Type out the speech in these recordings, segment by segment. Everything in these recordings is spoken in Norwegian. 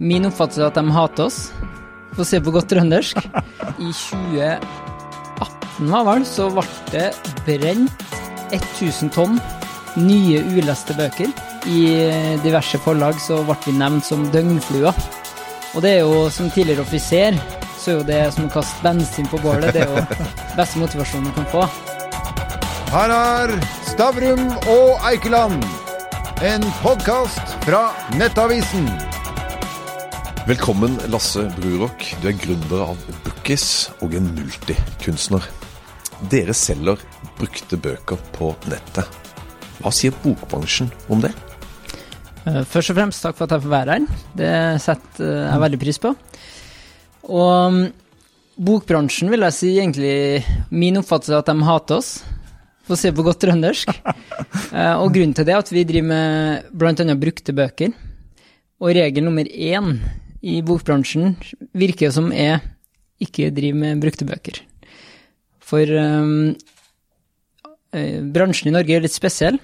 Min oppfattelse er at de hater oss. Få se på godt trøndersk. I 2018 var vel, så ble det brent 1000 tonn nye uleste bøker. I diverse forlag så ble vi nevnt som døgnflua. Og det er jo, som tidligere offiser, så er jo det som å kaste bensin på bålet, det er jo beste motivasjonen du kan få. Her er Stavrum og Eikeland. En podkast fra Nettavisen. Velkommen, Lasse Brurok. Du er gründer av Bookies og en multikunstner. Dere selger brukte bøker på nettet. Hva sier bokbransjen om det? Eh, Først og fremst takk for at jeg får være her. Det setter jeg veldig pris på. Og mm, bokbransjen vil jeg si egentlig Min oppfattelse er at de hater oss. for å se på godt trøndersk. Eh, Og grunnen til det er at vi driver med bl.a. brukte bøker. Og regel nummer én i bokbransjen virker som jeg ikke driver med brukte bøker. For um, bransjen i Norge er litt spesiell.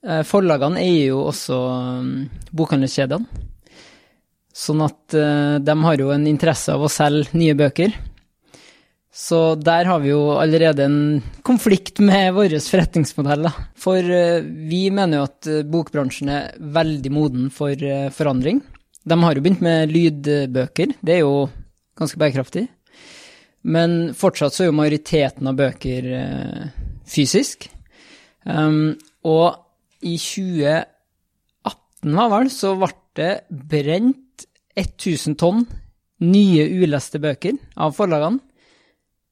Eh, Forlagene eier jo også um, bokhandelskjedene. Sånn at de har jo en interesse av å selge nye bøker. Så der har vi jo allerede en konflikt med vår forretningsmodell. Da. For vi mener jo at bokbransjen er veldig moden for forandring. De har jo begynt med lydbøker, det er jo ganske bærekraftig. Men fortsatt så er jo majoriteten av bøker eh, fysisk. Um, og i 2018, var vel, så ble det brent 1000 tonn nye uleste bøker av forlagene,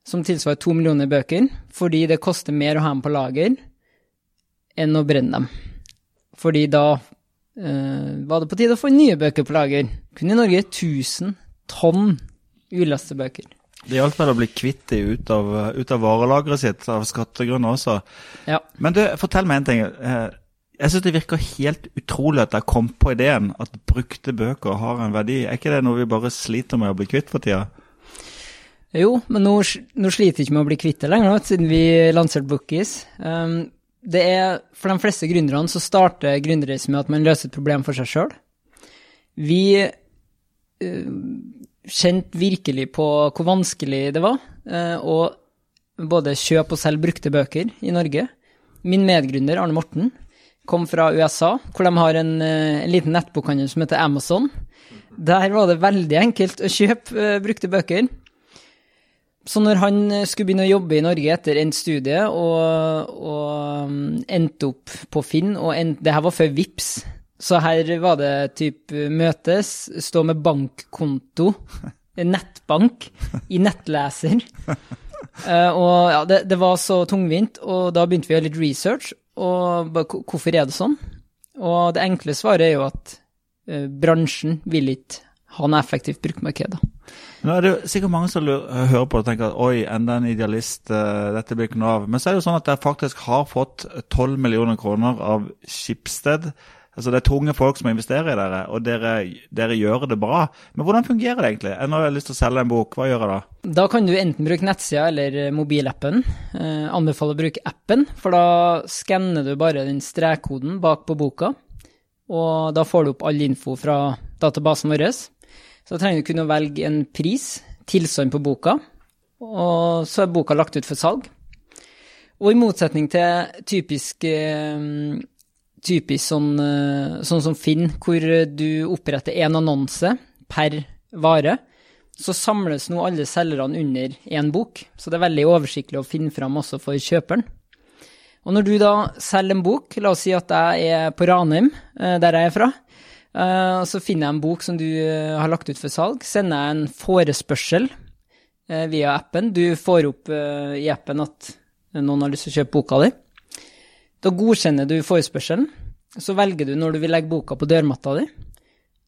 som tilsvarer to millioner bøker, fordi det koster mer å ha dem på lager enn å brenne dem. Fordi da var det på tide å få nye bøker på lager. Kun i Norge 1000 tonn uleste bøker. Det gjaldt vel å bli kvitt de ut av, ut av varelageret sitt av skattegrunner også. Ja. Men du, fortell meg en ting. Eh, Jeg syns det virker helt utrolig at dere kom på ideen at brukte bøker har en verdi. Er ikke det noe vi bare sliter med å bli kvitt for tida? Jo, men nå, nå sliter vi ikke med å bli kvitt det lenger, nå, siden vi lanserte Bookies. Um, det er, for de fleste gründerne så starter gründerreisen med at man løser et problem for seg sjøl. Vi uh, kjente virkelig på hvor vanskelig det var uh, å både kjøpe og selge brukte bøker i Norge. Min medgründer Arne Morten kom fra USA, hvor de har en, uh, en liten nettbokhandel som heter Amazon. Der var det veldig enkelt å kjøpe brukte bøker. Så når han skulle begynne å jobbe i Norge etter endt studie, og, og um, endte opp på Finn, og end, det her var før VIPS, så her var det typ møtes, stå med bankkonto, nettbank, i nettleser. Uh, og ja, det, det, var så tungvint, og da begynte vi å gjøre litt research, og bare, hvorfor er det sånn? Og det enkle svaret er jo at bransjen vil ikke ha en effektivt bruktmarked. Nå er det jo sikkert mange som hører på og tenker at oi, enda en idealist, uh, dette blir ikke noe av. Men så er det jo sånn at jeg faktisk har fått 12 millioner kroner av Skipsted. Altså Det er tunge folk som investerer i dere, og dere, dere gjør det bra. Men hvordan fungerer det egentlig? Nå har jeg lyst til å selge en bok, hva gjør jeg da? Da kan du enten bruke nettsida eller mobilappen. Eh, anbefaler å bruke appen, for da skanner du bare den strekkoden bak på boka, og da får du opp all info fra databasen vår. Så trenger du kun å velge en pris, tilstand på boka, og så er boka lagt ut for salg. Og i motsetning til typisk, typisk sånn, sånn som Finn, hvor du oppretter én annonse per vare, så samles nå alle selgerne under én bok. Så det er veldig oversiktlig å finne fram også for kjøperen. Og når du da selger en bok, la oss si at jeg er på Ranheim, der jeg er fra, Uh, så finner jeg en bok som du uh, har lagt ut for salg, sender jeg en forespørsel uh, via appen. Du får opp i appen at noen har lyst til å kjøpe boka di. Da godkjenner du forespørselen. Så velger du når du vil legge boka på dørmatta di.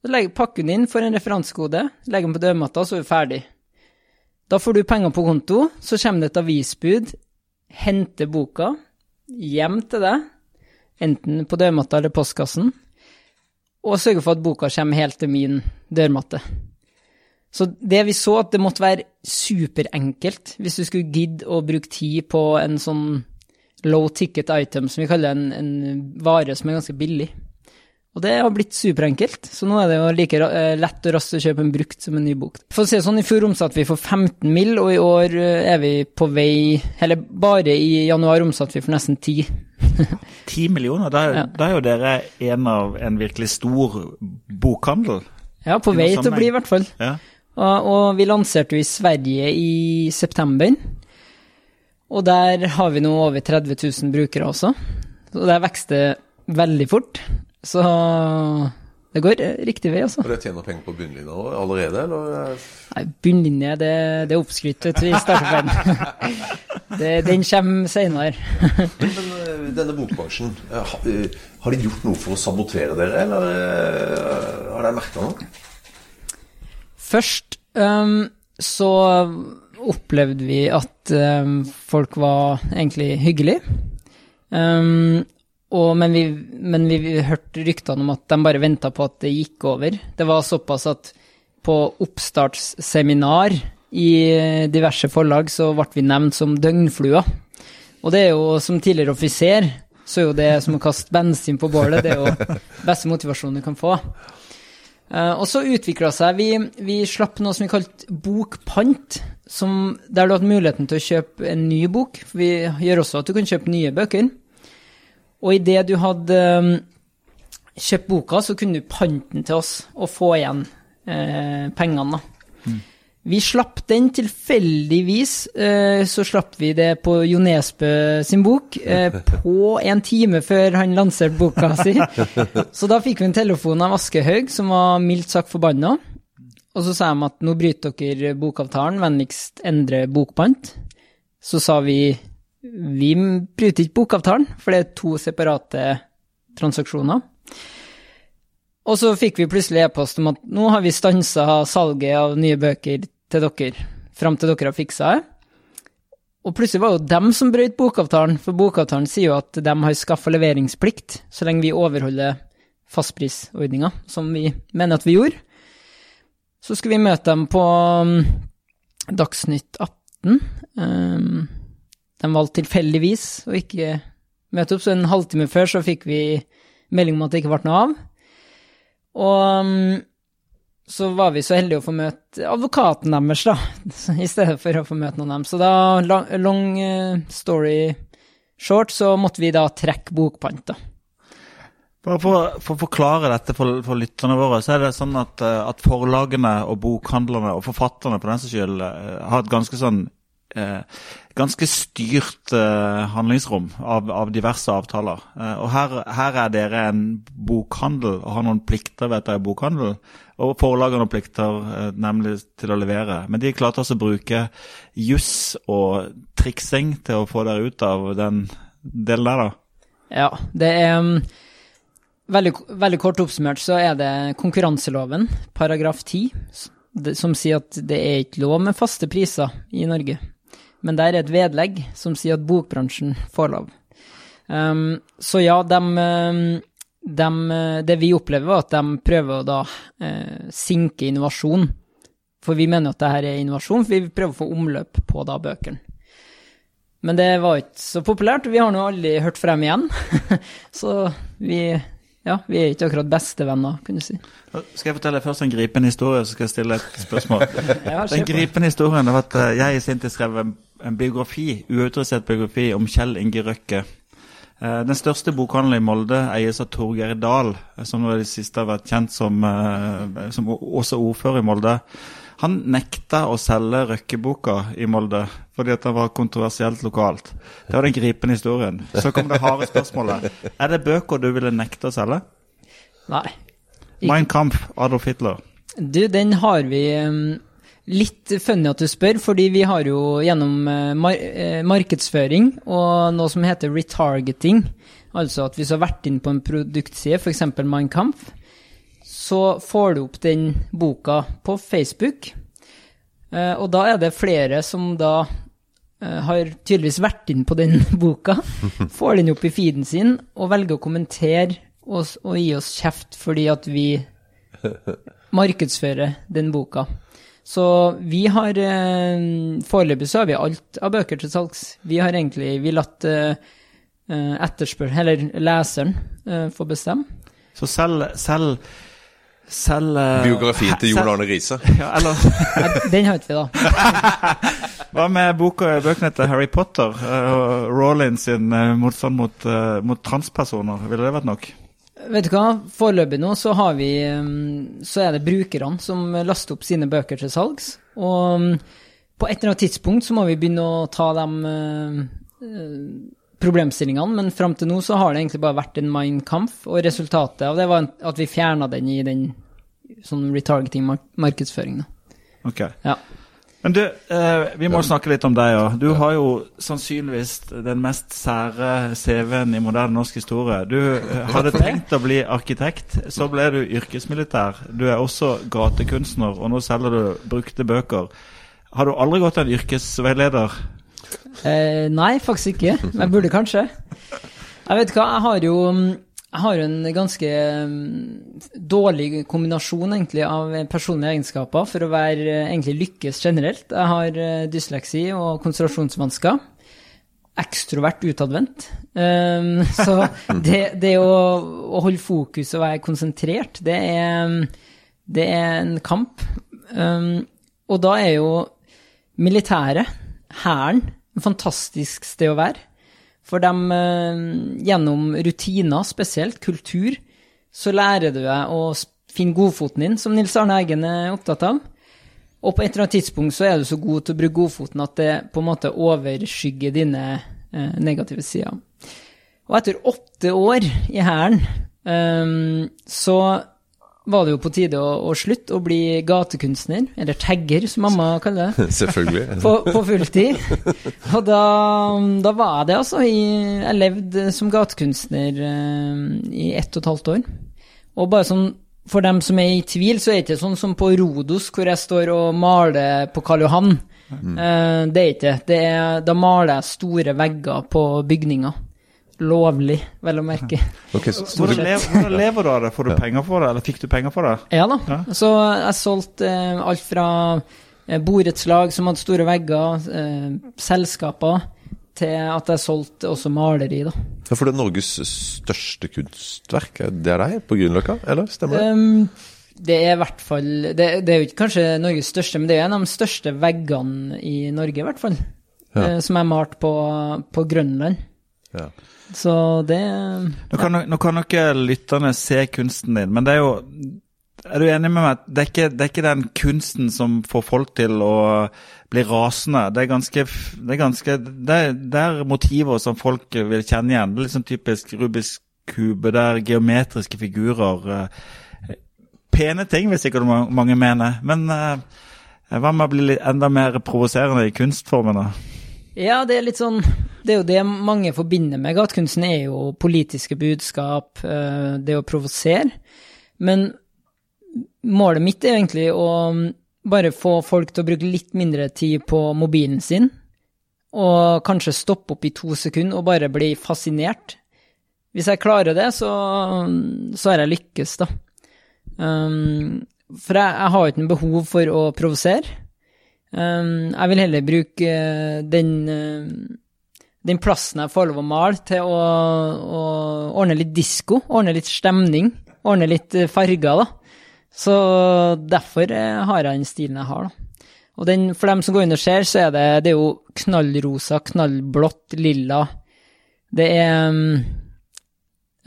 Så legger, pakker den inn for en referansekode, legger den på dørmatta, så er du ferdig. Da får du penger på konto, så kommer det et avisbud, henter boka hjem til deg, enten på dørmatta eller postkassen og sørge for at boka kommer helt til min dørmatte. Så det vi så, at det måtte være superenkelt hvis du skulle gidde å bruke tid på en sånn low ticket item, som vi kaller en, en vare som er ganske billig. Og det har blitt superenkelt, så nå er det jo like eh, lett og raskt å kjøpe en brukt som en ny bok. For å si det sånn, i fjor omsatte vi for 15 mill., og i år eh, er vi på vei Eller bare i januar omsatte vi for nesten 10. Ti millioner? Da er, Ja. da er jo dere en av en virkelig stor bokhandel. Ja, på vei til å bli, i hvert fall. Ja. Og, og vi lanserte jo i Sverige i september. Og der har vi nå over 30 000 brukere også. Så der vokste veldig fort. Så det går eh, riktig vei, altså. Og dere tjener penger på bunnlinja allerede, eller? Nei, bunnlinje, det, det er oppskrytt i starterferden. den kommer seinere. Men, eh, denne bokbransjen, eh, ha- har de gjort noe for å sabotere dere, eller har dere merka noe? Først um, så opplevde vi at um, folk var egentlig hyggelige. Øhm, og, men, vi, men vi, hørte ryktene om at de bare venta på at det gikk over. Det var såpass at på oppstartsseminar i diverse forlag så ble vi nevnt som døgnflua. Og det er jo, som tidligere offiser, så er jo det som å kaste bensin på bålet, det er jo beste motivasjonen du kan få. Eh, og så utvikla seg vi, vi slapp noe som vi kalte bokpant, som, der du hatt muligheten til å kjøpe en ny bok. Vi gjør også at du kan kjøpe nye bøker. Og idet du hadde eh, kjøpt boka, så kunne du pante den til oss og få igjen eh, pengene. Mm. Vi slapp den tilfeldigvis, eh, så slapp vi det på Jo Nesbø sin bok eh, på en time før han lanserte boka si. Så da fikk vi en telefon av Aschehoug, som var mildt sagt forbanna. Og så sa de at nå bryter dere bokavtalen, vennligst endre bokpant. Så sa vi vi bryter ikke bokavtalen, for det er to separate transaksjoner. Og så fikk vi plutselig e-post om at nå har vi stansa salget av nye bøker til dere, fram til dere har fiksa det. Og plutselig var det jo dem som brøt bokavtalen, for bokavtalen sier jo at de har skaffa leveringsplikt så lenge vi overholder fastprisordninga, som vi mener at vi gjorde. Så skulle vi møte dem på um, Dagsnytt 18. Um, de valgte tilfeldigvis å ikke møte opp, så en halvtime før så fikk vi melding om at det ikke ble noe av. Og um, så var vi så heldige å få møte advokaten deres, da, i stedet for å få møte noen av dem. Så da, long, eh, story short, så måtte vi da trekke bokpant, da. Bare for, for å forklare dette for, for lytterne våre, så er det sånn at, eh, at forlagene og bokhandlerne og forfatterne på den saks skyld eh, har et ganske sånn ganske styrt eh, handlingsrom av, av diverse avtaler. Eh, og her, her er dere en bokhandel og har noen plikter ved at det er bokhandel. Og forlagene har plikter eh, nemlig til å levere. Men de klarte altså å bruke juss og triksing til å få dere ut av den delen der, da. Ja, det er um, veldig, veldig kort oppsummert så er det konkurranseloven, paragraf 10, som sier at det er ikke lov med faste priser i Norge. Men der er et vedlegg som sier at bokbransjen får lov. Um, så ja, de, de, eh, det vi opplever, var at de prøver å da uh, sinke innovasjon. For vi mener at det her er innovasjon, for vi prøver å få omløp på da bøkene. Men det var ikke så populært, vi har nå aldri hørt fra dem igjen. så vi, ja, vi er ikke akkurat bestevenner, kunne du si. Skal jeg fortelle først en gripende historie, så skal jeg stille et spørsmål. Den gripende historien var at eh, jeg i sin tid skrev en, en biografi, uautorisert biografi om Kjell Inge Røkke. Eh, Den største bokhandelen i Molde eies av Torgeir Dahl, eh, som nå i det siste har vært kjent som, eh, som også ordfører i Molde. Han nekta å selge Røkke-boka i Molde fordi at den var kontroversielt lokalt. Det var den gripende historien. Så kom det harde spørsmålet. Er det bøker du ville nekte å selge? Nei. Mein Kampf, Adolf Hitler. Du, den har vi um, Litt funny at du spør, fordi vi har jo gjennom eh, mar eh, markedsføring og noe som heter retargeting, altså at hvis du har vært inn på en produktside, f.eks. Mein Kampf, så får du opp den boka på Facebook. Eh, og da er det flere som da har tydeligvis vært inn på den boka, får den opp i feeden sin og velger å kommentere og gi oss kjeft fordi at vi markedsfører den boka. Så vi har eh, Foreløpig så har vi alt av bøker til salgs. Vi har egentlig vi latt eh, eh, etterspør... Eller leseren eh, få bestemme. Så selv, selv, selv Biografien til Jon Arne Riise. Ja, eller Den har ikke vi, da. hva med boka, bøkene til Harry Potter og Rowling sin motstand mot, mot transpersoner? Ville det vært nok? Vet du hva, foreløpig nå så har vi um, Så er det brukerne som laster opp sine bøker til salgs. Og um, på et eller annet tidspunkt så må vi begynne å ta de uh, uh, problemstillingene, men fram til nå så har det egentlig bare vært en Mein Kampf, og resultatet av det var at vi fjerna den i den sånn retargeting-markedsføringen. Ok. Ja. Men du, eh, vi må snakke litt om deg òg. Du har jo sannsynligvis den mest sære CV-en i moderne norsk historie. Du eh, hadde tenkt å bli arkitekt, så ble du yrkesmilitær. Du er også gatekunstner, og nå selger du brukte bøker. Har du aldri gått en yrkesveileder? Eh, nei, faktisk ikke. Men jeg burde kanskje. Jeg vet hva, jeg har jo mm, jeg har en ganske mm, dårlig kombinasjon egentlig av personlige egenskaper for å være eh, egentlig lykkes generelt. Jeg har eh, dysleksi og konsentrasjonsvansker. Ekstrovert utadvendt. Um, så det, det å, å holde fokus og være konsentrert, det er, det er en kamp. Um, og da er jo militæret, hæren, et fantastisk sted å være. For dem, eh, gjennom rutiner spesielt, kultur, så lærer du deg å finne godfoten din, som Nils Arne Eggen er opptatt av. Og på et eller annet tidspunkt så er du så god til å bruke godfoten at det på en måte overskygger dine eh, negative sider. Og etter åtte år i Hæren eh, så var det jo på tide å, å slutte å bli gatekunstner, eller tagger, som mamma kaller det Selvfølgelig. på, på fulltid. Og da, da var jeg det, altså. Jeg levde som gatekunstner eh, i ett og et halvt år. Og bare sånn, for dem som er i tvil, så er det ikke sånn som på Rodos, hvor jeg står og maler på Karl Johan. Mm. det er ikke det. Er, da maler jeg store vegger på bygninger. Lovlig, vel å merke. Okay, så, så Hvordan, lever, hvordan lever du av det? Får du penger for det, eller fikk du penger for det? Ja da. Ja. Så jeg solgte eh, alt fra eh, borettslag som hadde store vegger, eh, selskaper, til at jeg solgte også maleri, da. Ja, for det er Norges største kunstverk, det er deg på Grünerløkka, eller? Stemmer det? Um, det er i hvert fall det, det er jo ikke kanskje Norges største, men det er en av de største veggene i Norge, i hvert fall. Ja. eh, som er malt på, på Grønland. Ja. Så det Nå kan, kan jo lytterne se kunsten din, men det er jo Er du enig med meg det er, ikke, det er ikke den kunsten som får folk til å bli rasende? Det er ganske Det er, ganske, det det er motiver som folk vil kjenne igjen. Det er sånn typisk Rubiks kube, det er geometriske figurer. eh, Pene ting, vil sikkert ma- mange mene. Men eh, hva med å bli enda mer provoserende i kunstformene? Ja, det er litt sånn Det er jo det mange forbinder med gatekunsten, er jo politiske budskap, eh, det å provosere. Men målet mitt er egentlig å mm, bare få folk til å bruke litt mindre tid på mobilen sin, og kanskje stoppe opp i to sekunder og bare bli fascinert. Hvis jeg klarer det, så, så har jeg lykkes, da. Um, for jeg, jeg har ikke noe behov for å provosere. Um, jeg vil heller bruke eh, den, eh, den plassen jeg får lov å male, til å, å ordne litt disko, ordne litt stemning, ordne litt eh, farger, da. Så derfor har jeg den stilen jeg har, da. Og den, for dem som går inn og ser, så er det, det er jo knallrosa, knallblått, lilla. Det er mm,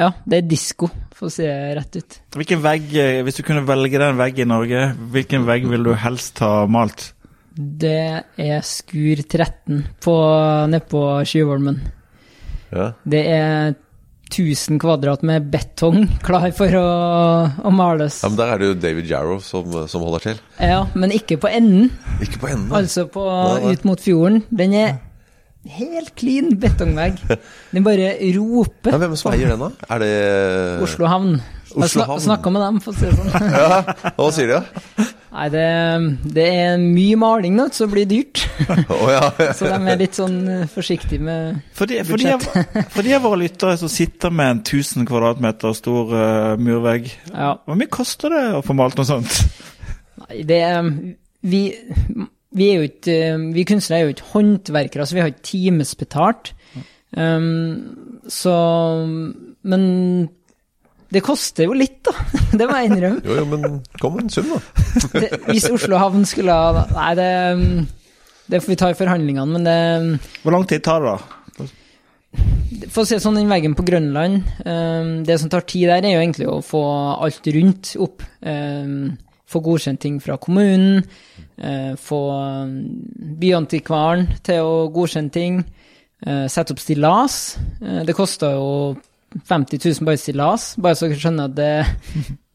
Ja, det er disko, for å si det rett ut. Hvilken vegg, Hvis du kunne velge den veggen vegg i Norge, hvilken vegg vil du helst ha malt? Det er Skur 13 nedpå Tjuvholmen. Ja. Det er 1000 kvadrat med betong klar for å, å males. ja, men Der er det jo David Jarrow som, som holder til. Ja, men ikke på enden, Ikke på enden. altså på, Nei, nei. ut mot fjorden. Den er helt clean betongvegg. Den bare roper. Ja, hvem som eier den, da? Er det Oslo havn. Oslo havn. Jeg snakka med dem, for å si det sånn. Ja, Hva sier de, da? Nei, det, det er mye maling nå, så det blir dyrt. Oh, ja. Så de er litt sånn eh, forsiktige med For de, for, de av, for de av våre lyttere som sitter med en 1000 kvadratmeter stor uh, murvegg, Ja. hvor mye koster det å få malt noe sånt? Nei, det Vi, vi er jo ikke Vi kunstnere er jo ikke håndverkere, så vi har ikke timesbetalt. Um, så Men Det koster jo litt, da. Det må jeg innrømme. Jo, jo, men kom en sum, da. Det, hvis Oslo havn skulle ha Nei, det, det får vi ta i forhandlingene, men det Hvor lang tid tar det, da? For å si sånn, den veggen på Grønland um, Det som tar tid der, er jo egentlig å få alt rundt opp. Um, få godkjent ting fra kommunen. Uh, få byantikvaren til å godkjenne ting. Uh, sette opp stillas. Uh, det koster jo 50 000 bare stillas, bare så dere skjønner at det,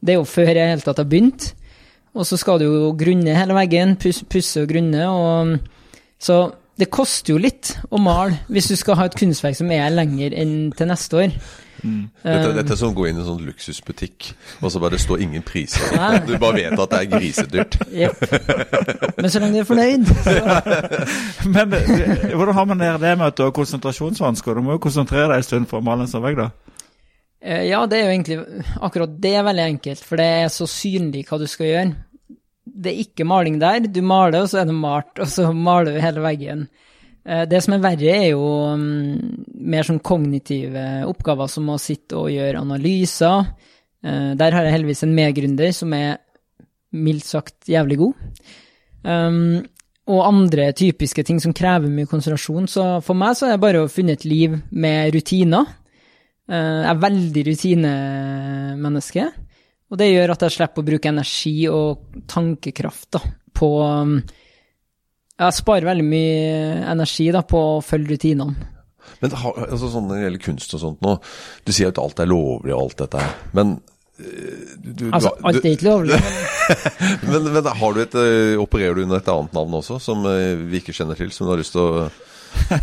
det er jo før jeg i det hele tatt har begynt. Og så skal du jo grunne hele veggen, pusse, pusse og grunne. Og, så det koster jo litt å male hvis du skal ha et kunstverk som er lenger enn til neste år. Dette, dette er som å gå inn i en sånn luksusbutikk, og så bare det står ingen priser. Nei. Du bare vet at det er grisedyrt. Yep. Men så lenge du er fornøyd, så Men hvordan har man det med at du har konsentrasjonsvansker? Du må jo konsentrere deg en stund for å male en sånn vegg, da. Eh, Ja, det er jo egentlig akkurat det er veldig enkelt, for det er så synlig hva du skal gjøre. Det er ikke maling der, du maler, og så er det malt, og så maler du hele veggen. Eh, Det som er verre, er jo mm, mer sånn kognitive oppgaver, som å sitte og gjøre analyser. Eh, Der har jeg heldigvis en medgründer som er mildt sagt jævlig god. Um, og andre typiske ting som krever mye konsentrasjon. Så for meg så er det bare å finne et liv med rutiner. Eh, Jeg er veldig rutinemenneske, og det gjør at jeg slipper å bruke energi og tankekraft da, på um, Jeg sparer veldig mye energi da, på å følge rutinene. Men altså, sånn når det gjelder kunst og sånt nå, du sier at alt er lovlig og alt dette her, men eh, du, du- Altså, alt er ikke lovlig. men- men, men har du et, eh, opererer du under et annet navn også, som vi ikke kjenner til, som du har lyst til å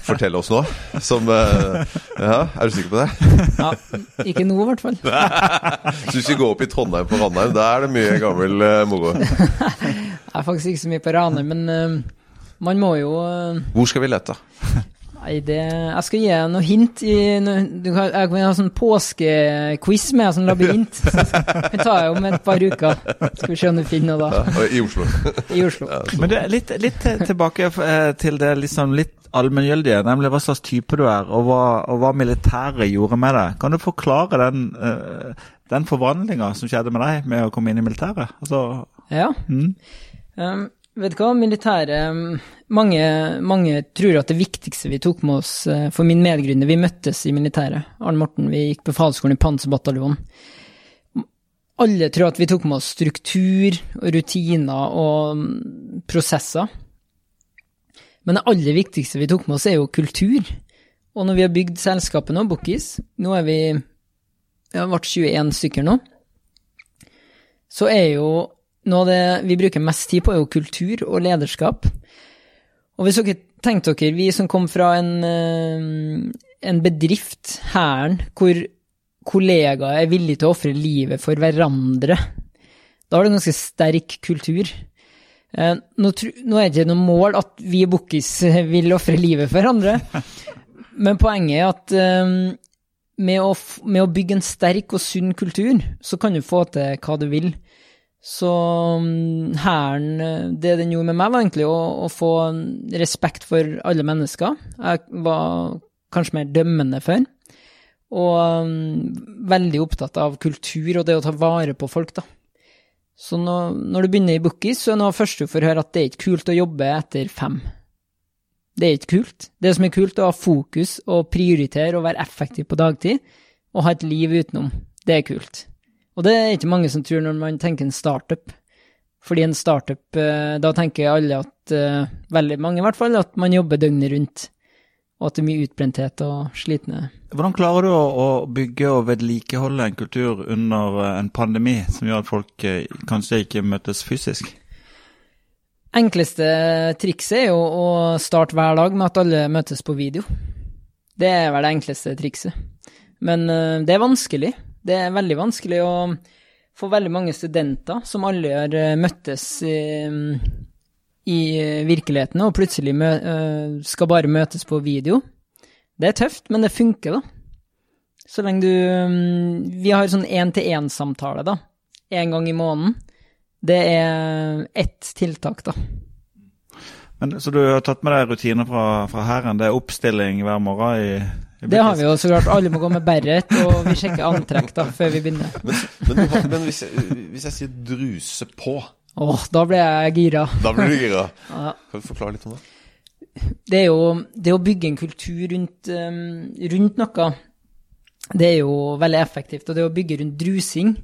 fortelle oss nå? Som uh, Ja, er du sikker på det? Ja, ikke nå, i hvert fall. Så hvis vi går opp i Trondheim på Ranheim, da er det mye gammel uh, moro. Jeg er faktisk ikke så mye på Ranheim, men uh, man må jo Hvor skal vi lete? Nei, det Jeg skal gi deg noe hint i du kan, Jeg kan ha sånn påskequiz med sånn labyrint. Så det tar jeg om et par uker. Skal vi se om du finner noe da, Ja, I Oslo. i Oslo. Men det litt, litt tilbake til det liksom litt allmenngyldige, nemlig hva slags type du er, og hva, og hva militæret gjorde med deg. Kan du forklare den, uh, den forvandlinga som skjedde med deg med å komme inn i militæret? Altså, Ja. mm. Um, vet du hva, militæret um, mange, mange tror at det viktigste vi tok med oss uh, For min medgrunner, vi møttes i militæret. Arne Morten, vi gikk befalsskolen i Panserbataljonen. Alle tror at vi tok med oss struktur og rutiner og mm, prosesser. Men det aller viktigste vi tok med oss, er jo kultur. Og når vi har bygd selskapet nå, Bookies nå er vi Vi har vært 21 stykker nå. Så er jo noe av det vi bruker mest tid på, er jo kultur og lederskap. Og hvis dere tenkte dere, vi som kom fra en, eh, en bedrift, Hæren, hvor kollegaer er villige til å ofre livet for hverandre, da har du ganske sterk kultur. Eh, Nå, nå er det ikke noe mål at vi i Bookis vil ofre livet for hverandre, men poenget er at eh, med å, med å bygge en sterk og sunn kultur, så kan du få til hva du vil. Så mm, hæren, eh, det den gjorde med meg, var egentlig å, å få respekt for alle mennesker. Jeg var kanskje mer dømmende før. Og um, veldig opptatt av kultur og det å ta vare på folk, da. Så når, når du begynner i Bookies, så er det første du får høre at det er ikke kult å jobbe etter fem. Det er ikke kult. Det som er kult, er å ha fokus og prioritere og være effektiv på dagtid, og ha et liv utenom. Det er kult. Og det er ikke mange som tror når man tenker en startup. Fordi en startup, eh, da tenker alle at, eh, veldig mange i hvert fall, at man jobber døgnet rundt. Og at det er mye utbrenthet og slitne. Hvordan klarer du å, bygge og vedlikeholde en kultur under eh, en pandemi som gjør at folk eh, kanskje ikke møtes fysisk? Enkleste trikset er jo å starte hver dag med at alle møtes på video. Det er vel det enkleste trikset. Men eh, det er vanskelig. Det er veldig vanskelig å få veldig mange studenter som alle har møttes i, i virkeligheten, og plutselig mø skal bare møtes på video. Det er tøft, men det funker, da. Så lenge du mm, Vi har sånn én-til-én-samtale, da. Én gang i måneden. Det er ett tiltak, da. Men, så du har tatt med deg rutiner fra, fra Hæren? Det er oppstilling hver morgen i, Det har vi jo så klart. Alle må gå med beret, og vi sjekker antrekk da, før vi begynner. Men, men, men hvis, jeg, hvis jeg sier druse på, Åh, da ble jeg gira. da ble du gira. Ja. Kan du forklare litt om det? Det er jo det å bygge en kultur rundt, um, rundt noe, det er jo veldig effektivt. Og det å bygge rundt drusing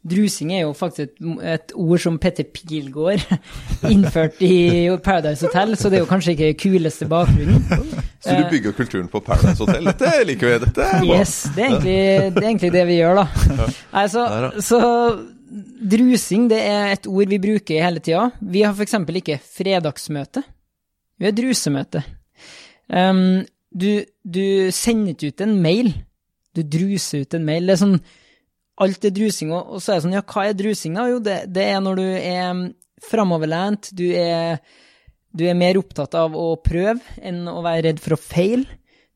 Drusing er jo faktisk et, et ord som Petter Pilgaard innførte i Paradise Hotel, så det er jo kanskje ikke kuleste bakgrunnen. Så du bygger kulturen på Paradise Hotel? Dette liker vi. Dette er. Yes, det er egentlig det, er egentlig det vi gjør, da. Nei, så, så drusing det er et ord vi bruker hele tida. Vi har f.eks. ikke fredagsmøte. Vi har drusemøte. Um, du, du sender ikke ut en mail. Du druser ut en mail. Det er sånn Alt er drusing, og, og så er det sånn, ja, hva er drusing, da? Jo, det, det er når du er framoverlent, du er, du er mer opptatt av å prøve enn å være redd for å feile.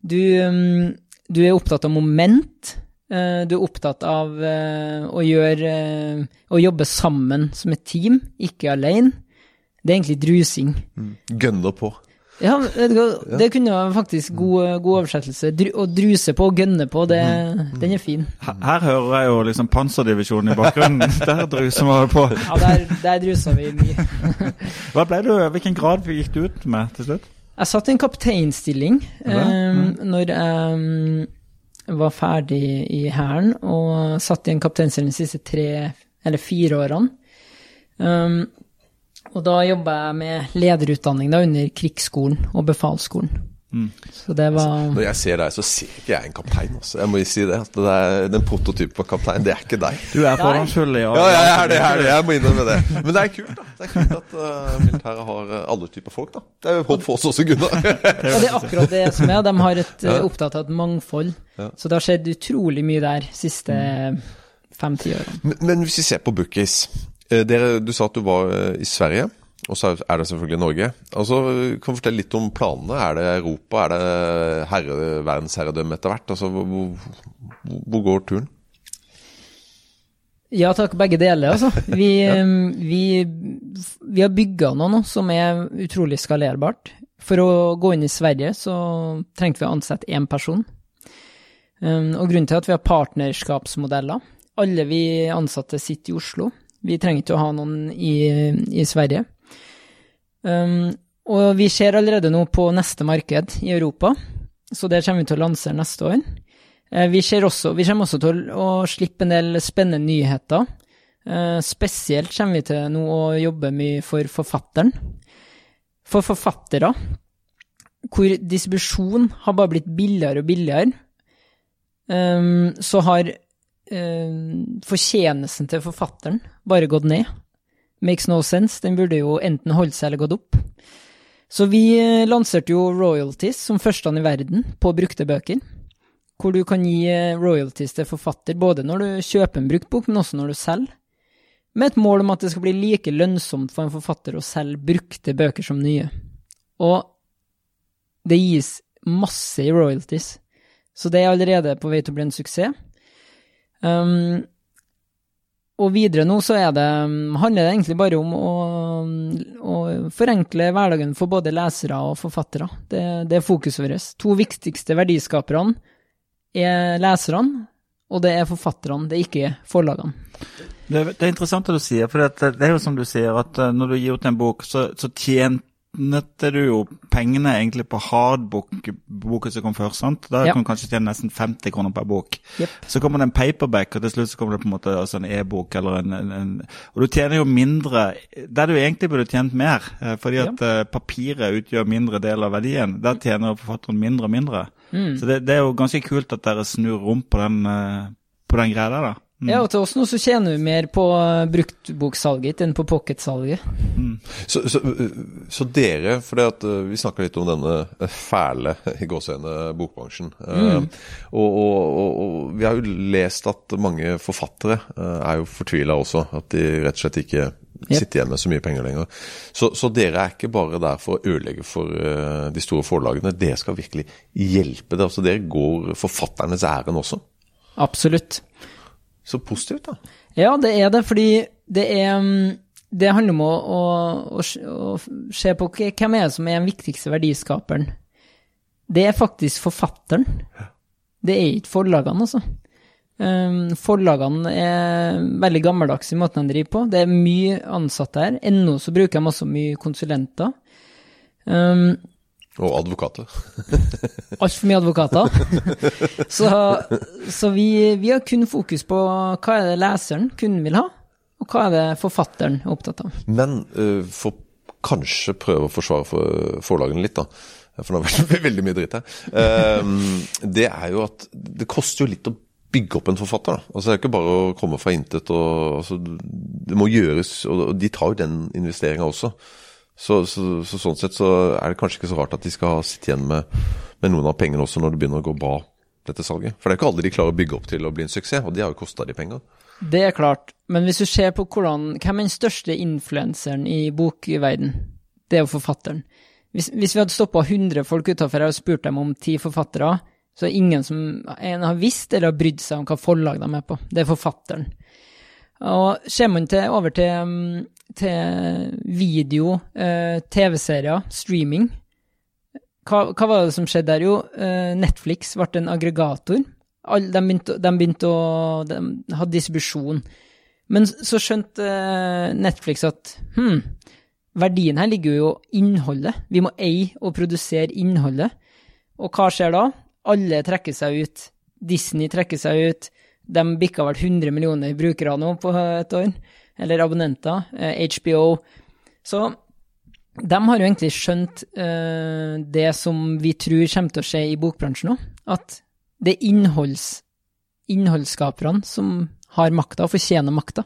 Du, um, du er opptatt av moment. Eh, Du er opptatt av eh, å gjøre eh, Å jobbe sammen som et team, ikke alene. Det er egentlig drusing. Gønner på. Ja, det kunne jo faktisk god, god oversettelse. Dru, å druse på og gønne på, det, den er fin. Her, her hører jeg jo liksom Panserdivisjonen i bakgrunnen. Der druser vi på. Ja, der, der druser vi mye. Hva ble du, Hvilken grad gikk du ut med til slutt? Jeg satt i en kapteinstilling um, mm. når jeg um, var ferdig i Hæren, og satt i en kapteinstilling de siste tre eller fire årene. Um, og da jobba jeg med lederutdanning da, under krigsskolen og befalsskolen. Mm. Så det var Når jeg ser deg, så ser ikke jeg en kaptein. Også. Jeg må jo si det. at det er, Den prototypen på kaptein, det er ikke deg. Du er forhåndsfull, ja. Ja, jeg er det, jeg er det. Jeg må innrømme det. Men det er kult, da. Det er kult at uh, militæret har uh, alle typer folk, da. Det er jo håp for oss også, Gunnar. Og det er akkurat det som er. De har et, eh, opptatt av et mangfold. Ja. Så det har skjedd utrolig mye der siste fem-ti årene. men, men hvis vi ser på Bookis eh, dere, Du sa at du var eh, i Sverige. Og så er det selvfølgelig Norge. Altså, kan du fortelle litt om planene? Er det Europa? Er det herre, verdensherredømme etter hvert? Altså, hvor, hvor, går turen? Ja takk, begge deler, altså. Vi, vi, vi har bygga noe nå som er utrolig skalerbart. For å gå inn i Sverige så trengte vi å ansette én person. Um, og grunnen til at vi har partnerskapsmodeller Alle vi ansatte sitter i Oslo. Vi trenger ikke å ha noen i, i Sverige. Um, og vi ser allerede nå på neste marked i Europa, så det kommer vi til å lansere neste år. Uh, Vi, også, vi kommer også til å slippe en del spennende nyheter. Uh, Spesielt kommer vi til nå å jobbe mye for forfatteren. For forfattere, hvor distribusjon har bare blitt billigere og billigere, um, så har eh, fortjenesten til forfatteren bare gått ned. Makes no sense. Den burde jo enten holdt seg eller gått opp. Så vi eh, lanserte jo royalties som førsteland i verden på brukte bøker hvor du kan gi eh, royalties til forfatter både når du kjøper en brukt bok, men også når du selger. Med et mål om at det skal bli like lønnsomt for en forfatter å selge brukte bøker som nye. Og det gis masse i royalties, så det er allerede på vei til å bli en suksess. Um, og videre nå så det, handler det egentlig bare om å, å forenkle hverdagen for både lesere og forfattere. Det, det er fokuset vårt. To viktigste verdiskaperne er leserne, og det er forfatterne, det er ikke forlagene. Det, det er interessant det du sier, for det, er jo som du sier, at eh, når du gir ut en bok, så, så tjente du jo pengene egentlig på hardbook, boken som kom først. sant? Da Ja. kan du kanskje tjene nesten 50 kroner per bok. Yep. Så kommer det en paperback, og til slutt så kommer det på en måte altså en e-bok eller en, en, en Og du tjener jo mindre Der du egentlig burde tjent mer, eh, fordi at ja. papiret utgjør mindre del av verdien. Der tjener forfatteren mindre og mindre. Mm. Så det, det er jo ganske kult at dere snur rom på den, eh, på den greia der, da. Mm. Ja, og til oss nå så tjener vi mer på eh, bruktboksalget enn på pocketsalget. Så, så, så dere, for det at uh, vi snakka litt om denne fæle i gåseøyne bokbransjen. Uh, og, og, og, og vi har jo lest at mange forfattere uh, er jo fortvila også. At de rett og slett ikke sitter igjen med så mye penger lenger. Så, så dere er ikke bare der for å ødelegge for uh, de store forlagene. Dere skal virkelig hjelpe det. Altså dere går forfatternes ærend også. Absolutt. Så positivt, da. Ja, det er det, fordi det er mm, Det handler om å, å, å, se på hvem er det som er den viktigste verdiskaperen. Det er faktisk forfatteren. det er ikke forlagene, altså. Um, forlagene er veldig gammeldags i måten de driver på. Det er mye ansatte her. Ennå så bruker de også mye konsulenter. Um, Og advokater. Altfor mye advokater. så så vi, vi har kun fokus på hva er det leseren, kunden, vil ha, og hva er det forfatteren er opptatt av. Men uh, for kanskje prøve å forsvare for forlagene litt, da. For nå blir det veldig mye dritt her. Uh, det er jo at det koster jo litt å bygge opp en forfatter. da. Altså Det er ikke bare å komme fra intet. og altså, Det må gjøres, og de tar jo den investeringa også. Så, så, så, sånn sett så er det kanskje ikke så rart at de skal sitte igjen med, med noen av pengene også når det begynner å gå bra, dette salget. For det er ikke alle de klarer å bygge opp til å bli en suksess, og de har jo kosta de penger. Det er klart, men hvis du ser på hvordan, hvem er den største influenseren i bokverden? Det er jo forfatteren. Hvis, hvis vi hadde stoppa 100 folk utafor her og spurt dem om ti forfattere, så er ingen som en har visst eller har brydd seg om hva forlag de er på. Det er forfatteren. Og ser man til, over til, mm, til video, eh, TV-serier, streaming hva, hva, var det som skjedde der? Jo, eh, Netflix ble en aggregator. De, begynte, de begynte å de ha distribusjon. Men så skjønte eh, Netflix at hm, verdien her ligger jo i innholdet. Vi må eie og produsere innholdet. Og hva skjer da? Alle trekker seg ut. Disney trekker seg ut. De bikka vel 100 millioner brukere nå på et år. Eller abonnenter. HBO. Så de har jo egentlig skjønt uh, det som vi tror kommer til å skje i bokbransjen nå. At det er innholds, innholdsskaperne som har makta, og fortjener makta.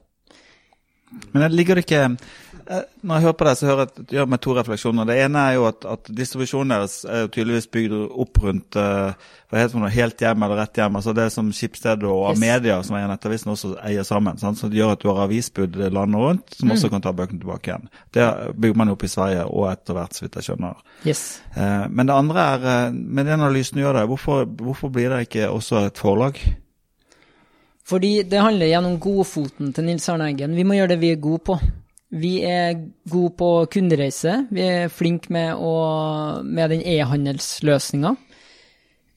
Men ligger det ikke Eh, når jeg hører på deg, så hører jeg, gjør meg to refleksjoner. Det ene er jo at, at distribusjonen deres er jo tydeligvis bygd opp rundt uh, hva heter det, helt hjem eller rett hjem. altså Det som Skipsted og yes. Media, som eier Nettavisen, også eier sammen. Sant? Så det gjør at du har avisbud landet rundt, som mm. også kan ta bøkene tilbake igjen. Det bygger man opp i Sverige og etter hvert, så vidt jeg skjønner. Yes. Uh, men det andre er, med den analysen du gjør det, hvorfor, hvorfor blir det ikke også et forlag? Fordi det handler gjennom godfoten til Nils Arne Eggen. Vi må gjøre det vi er gode på. Vi er gode på kundereise. Vi er flinke med, med den e-handelsløsninga.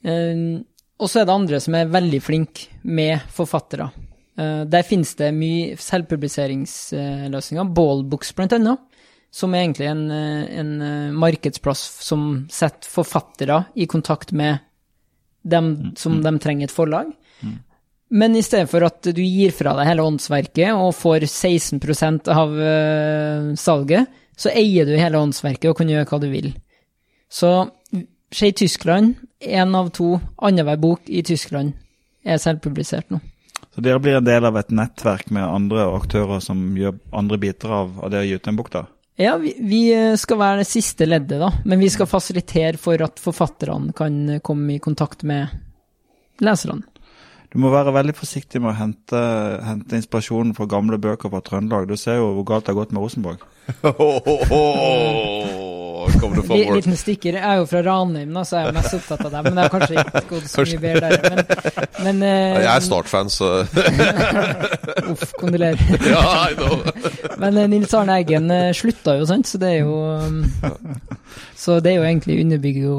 Uh, og så er det andre som er veldig flinke med forfattere. Uh, der finnes det mye selvpubliseringsløsninger, Ballbooks annet, som er egentlig en, en markedsplass som setter forfattere i kontakt med dem som mm. de trenger et forlag. Men i stedet for at du gir fra deg hele åndsverket og får 16 av uh, salget, så eier du hele åndsverket og kan gjøre hva du vil. Så se i Tyskland, én av to annenhver bok i Tyskland er selvpublisert nå. Så dere blir en del av et nettverk med andre aktører som gjør andre biter av, av det å gi ut en bok, da? Ja, vi, vi, skal være det siste leddet, da. Men vi skal fasilitere for at forfatterne kan komme i kontakt med leserne. Du må være veldig forsiktig med å hente, hente inspirasjonen fra gamle bøker fra Trøndelag. Du ser jo hvor galt det har gått med Rosenborg. Litt liten stikker. Jeg er jo fra Ranheim, så jeg er mest opptatt av det. Men det har kanskje ikke gått så mye bedre der. Men, men uh, Jeg er Start-fan, så Uff, kondolerer. know. men uh, Nils Arne Eggen uh, slutta jo, sant, så det er jo um, Så det er jo egentlig underbygger jo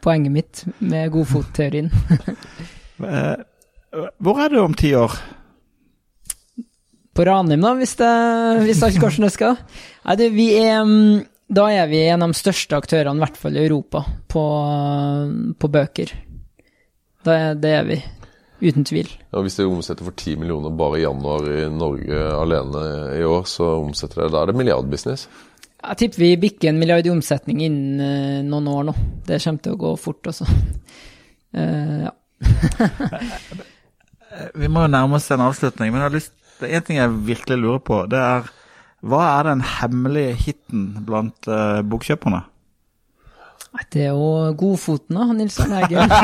poenget mitt med godfotteorien. Hvor er du om ti år? På Ranheim, da, hvis, det, hvis alt går som det skal. Nei, du, vi er, mm, da er vi en av de største aktørene, i hvert fall i Europa, på, på bøker. Det, det, er vi. Uten tvil. Ja, Hvis det omsetter for 10 millioner bare i januar i Norge alene i år, så omsetter det, da er det milliardbusiness? Jeg tipper vi bikker en milliard i omsetning innen uh, noen år nå. Det kommer til å gå fort, altså. Uh, ja. Vi må jo nærme oss en avslutning, men jeg har lyst, det er en ting jeg virkelig lurer på. Det er hva er den hemmelige hiten blant uh, bokkjøperne? Det er jo Godfoten, da, Nils Arne Eggen.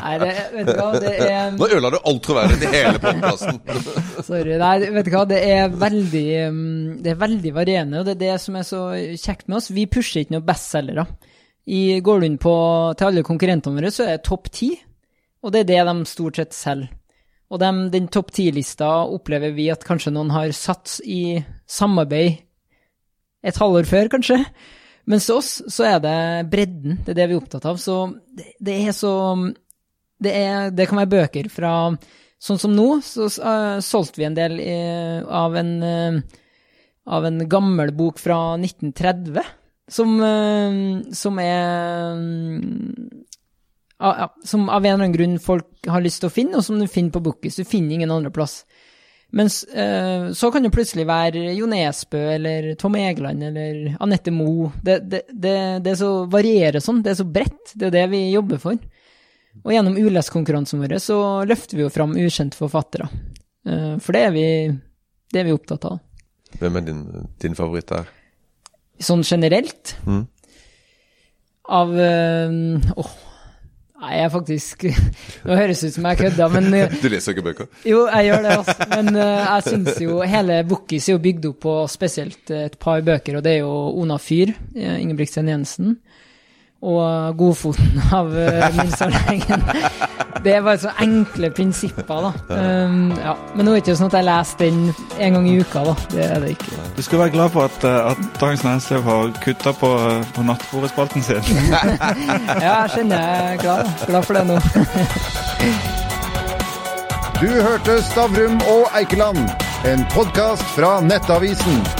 Nei, det, vet du hva, det er Nå ødela du alt troverdigheten i hele podkasten. Sorry. Nei, vet du hva, det er veldig mm, Det er veldig varierende, og det er det som er så kjekt med oss. Vi pusher ikke noen bestselgere. I, går du inn på, til alle konkurrentene våre, så er det topp ti, og det er det de stort sett selger. Og de, den topp ti-lista opplever vi at kanskje noen har satt i samarbeid et halvår før, kanskje. Mens til oss så er det bredden, det er det vi er opptatt av. Så det, det er så det, er, det, kan være bøker fra Sånn som nå, så uh, solgte vi en del uh, av, en, uh, av en gammel bok fra 1930, som, som er ja, Som av en eller annen grunn folk har lyst til å finne, og som du finner på Bookies. Du finner ingen andre plass. Mens eh, så kan det plutselig være Jo Nesbø eller Tom Egeland eller Anette Moe. Det, det, det, det, så varierer sånn, det er så bredt. Det er det vi jobber for. Og gjennom uleskonkurransen vår så løfter vi jo fram ukjente forfattere. Eh, for det er, vi, det er vi opptatt av. Hvem er din, din favoritt der? Sånn generelt? Mm. Av Åh, oh, Nei, jeg er faktisk Nå høres det ut som jeg kødda, men eh, Du leser ikke bøker? Jo, jeg gjør det, altså. Men uh, jeg syns jo hele Bookis er jo bygd opp på spesielt et par bøker, og det er jo Ona Fyr, Ingebrigtsen Jensen, og Godfoten av uh, Nils Arne Det er bare så enkle prinsipper, da. Um, ja. Men nå er det ikke sånn at jeg leser den en gang i uka, da. Det er det ikke. Du skal være glad for at, eh, at Dagens Næringsliv har kutta på, på nattbordspalten sin. ja, jeg kjenner jeg er glad, glad for det nå. du hørte Stavrum og Eikeland, en podkast fra Nettavisen.